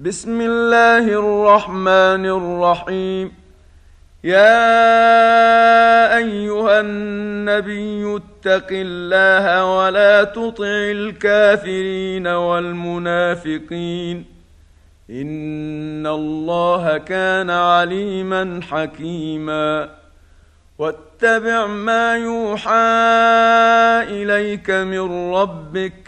بسم الله الرحمن الرحيم. يا أيها النبي اتق الله ولا تطع الكافرين والمنافقين. إن الله كان عليما حكيما. واتبع ما يوحى إليك من ربك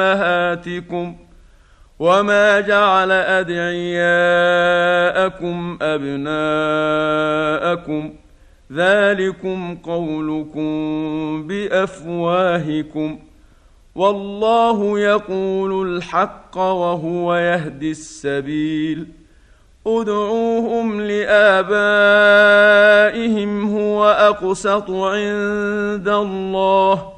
أمهاتكم وما جعل أدعياءكم أبناءكم ذلكم قولكم بأفواهكم والله يقول الحق وهو يهدي السبيل ادعوهم لآبائهم هو أقسط عند الله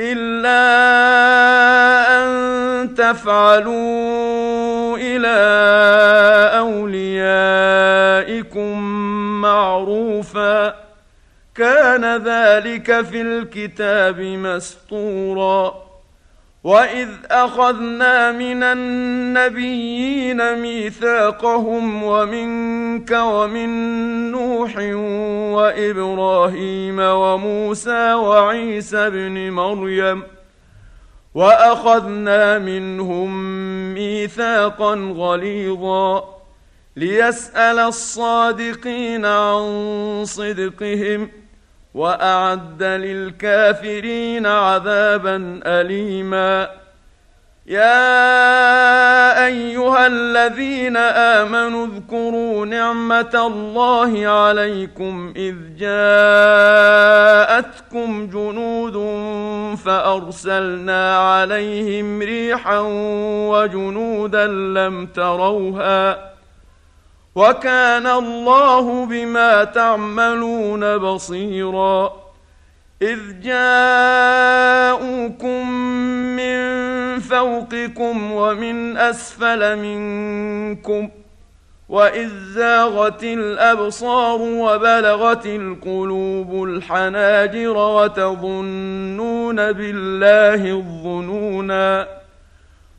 إلا أن تفعلوا إلى أوليائكم معروفا. كان ذلك في الكتاب مسطورا واذ اخذنا من النبيين ميثاقهم ومنك ومن نوح وابراهيم وموسى وعيسى ابن مريم واخذنا منهم ميثاقا غليظا ليسال الصادقين عن صدقهم وأعد للكافرين عذابا أليما. يا أيها الذين آمنوا اذكروا نعمة الله عليكم إذ جاءتكم جنود فأرسلنا عليهم ريحا وجنودا لم تروها وكان الله بما تعملون بصيرا. إذ جاءوكم من فوقكم ومن أسفل منكم وإذ زاغت الأبصار وبلغت القلوب الحناجر وتظنون بالله الظنونا.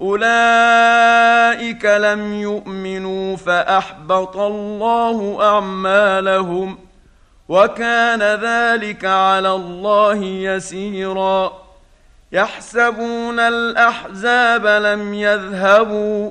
أولئك لم يؤمنوا فأحبط الله أعمالهم وكان ذلك على الله يسيرا. يحسبون الأحزاب لم يذهبوا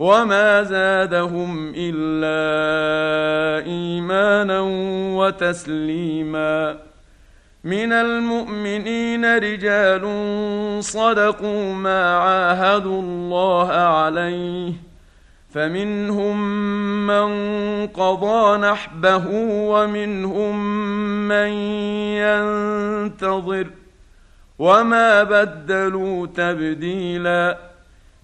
وما زادهم الا ايمانا وتسليما من المؤمنين رجال صدقوا ما عاهدوا الله عليه فمنهم من قضى نحبه ومنهم من ينتظر وما بدلوا تبديلاً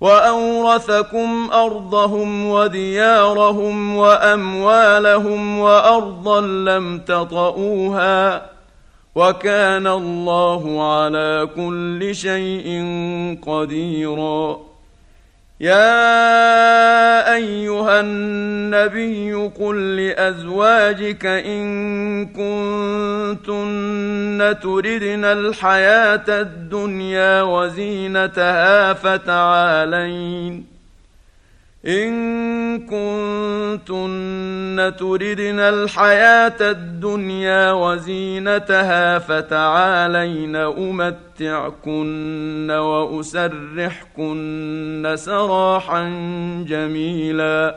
وأورثكم أرضهم وديارهم وأموالهم وأرضا لم تطئوها وكان الله على كل شيء قديرا. يا أيها النبي قل لأزواجك إن كنتن تردن الحياة الدنيا وزينتها فتعالين. إن كنتن تردن الحياة الدنيا وزينتها فتعالين أمتعكن وأسرحكن سراحا جميلا.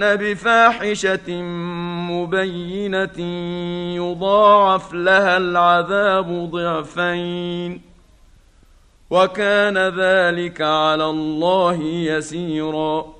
بفاحشه مبينه يضاعف لها العذاب ضعفين وكان ذلك على الله يسيرا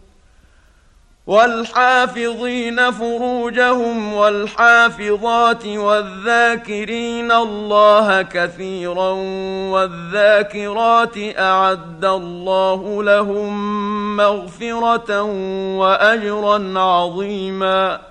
والحافظين فروجهم والحافظات والذاكرين الله كثيرا والذاكرات أعد الله لهم مغفرة وأجرا عظيما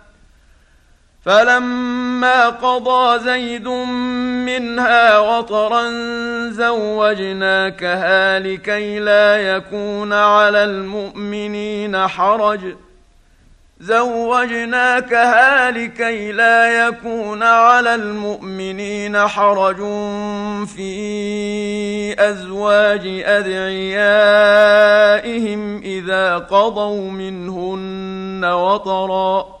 فلما قضى زيد منها وطرا زوجناكها لكي لا يكون على المؤمنين حرج. زوجناكها لكي لا يكون على المؤمنين حرج في أزواج أدعيائهم إذا قضوا منهن وطرا.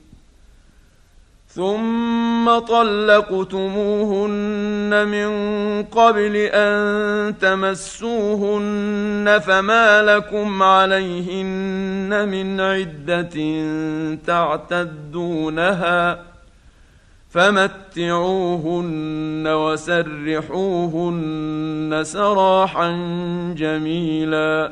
ثم طلقتموهن من قبل أن تمسوهن فما لكم عليهن من عدة تعتدونها فمتعوهن وسرحوهن سراحا جميلا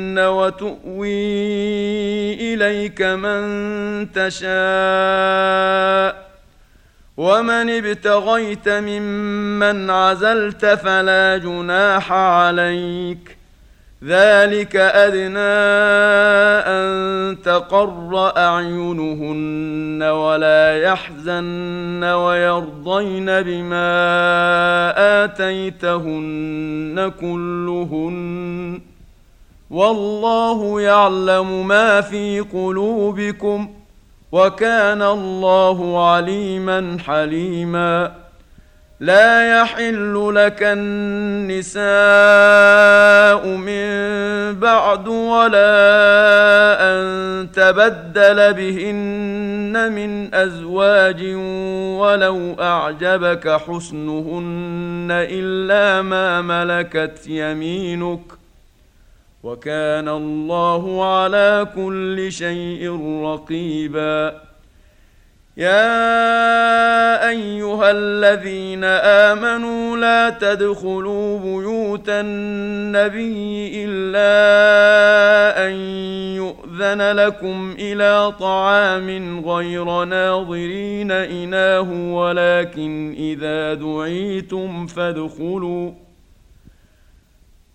وتؤوي إليك من تشاء. ومن ابتغيت ممن عزلت فلا جناح عليك. ذلك أدنى أن تقر أعينهن ولا يحزن ويرضين بما آتيتهن كلهن. والله يعلم ما في قلوبكم وكان الله عليما حليما. لا يحل لك النساء من بعد ولا أن تبدل بهن من أزواج ولو أعجبك حسنهن إلا ما ملكت يمينك. وكان الله على كل شيء رقيبا. يا أيها الذين آمنوا لا تدخلوا بيوت النبي إلا أن يؤذن لكم إلى طعام غير ناظرين إناه ولكن إذا دعيتم فادخلوا.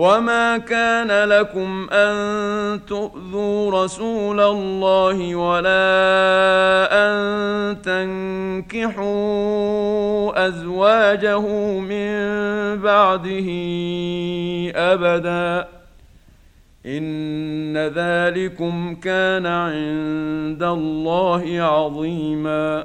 وما كان لكم ان تؤذوا رسول الله ولا ان تنكحوا ازواجه من بعده ابدا ان ذلكم كان عند الله عظيما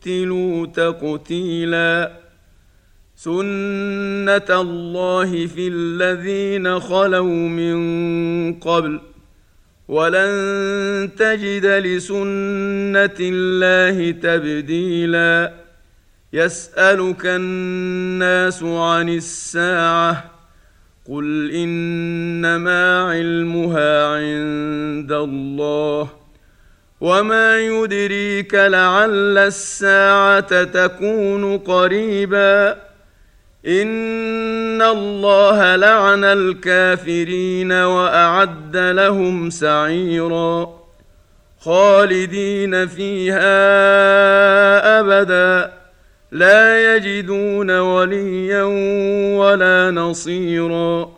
قتلوا تقتيلا سنه الله في الذين خلوا من قبل ولن تجد لسنه الله تبديلا يسالك الناس عن الساعة قل انما علمها عند الله وما يدريك لعل الساعة تكون قريبا ان الله لعن الكافرين واعد لهم سعيرا خالدين فيها ابدا لا يجدون وليا ولا نصيرا